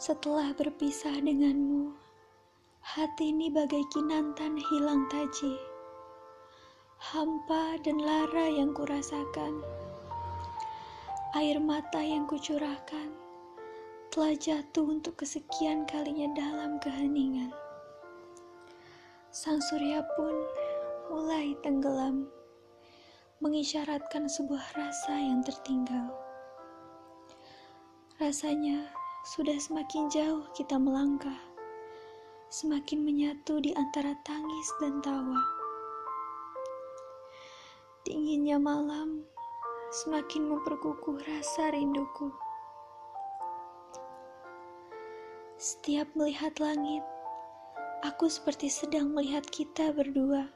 Setelah berpisah denganmu, hati ini bagai kinantan hilang taji. Hampa dan lara yang kurasakan, air mata yang kucurahkan, telah jatuh untuk kesekian kalinya dalam keheningan. Sang surya pun mulai tenggelam, mengisyaratkan sebuah rasa yang tertinggal. Rasanya sudah semakin jauh kita melangkah, semakin menyatu di antara tangis dan tawa. Dinginnya malam semakin memperkukuh rasa rinduku. Setiap melihat langit, aku seperti sedang melihat kita berdua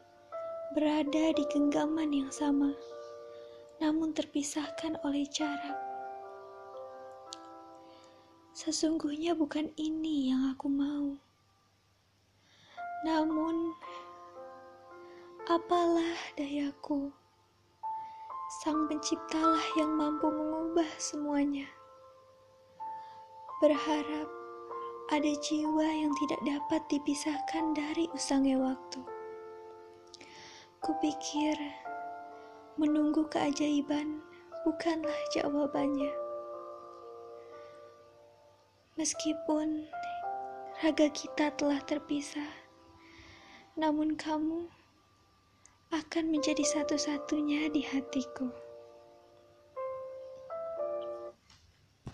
berada di genggaman yang sama, namun terpisahkan oleh jarak. Sesungguhnya bukan ini yang aku mau. Namun, apalah dayaku. Sang penciptalah yang mampu mengubah semuanya. Berharap ada jiwa yang tidak dapat dipisahkan dari usangnya waktu. Kupikir menunggu keajaiban bukanlah jawabannya. Meskipun raga kita telah terpisah, namun kamu akan menjadi satu-satunya di hatiku.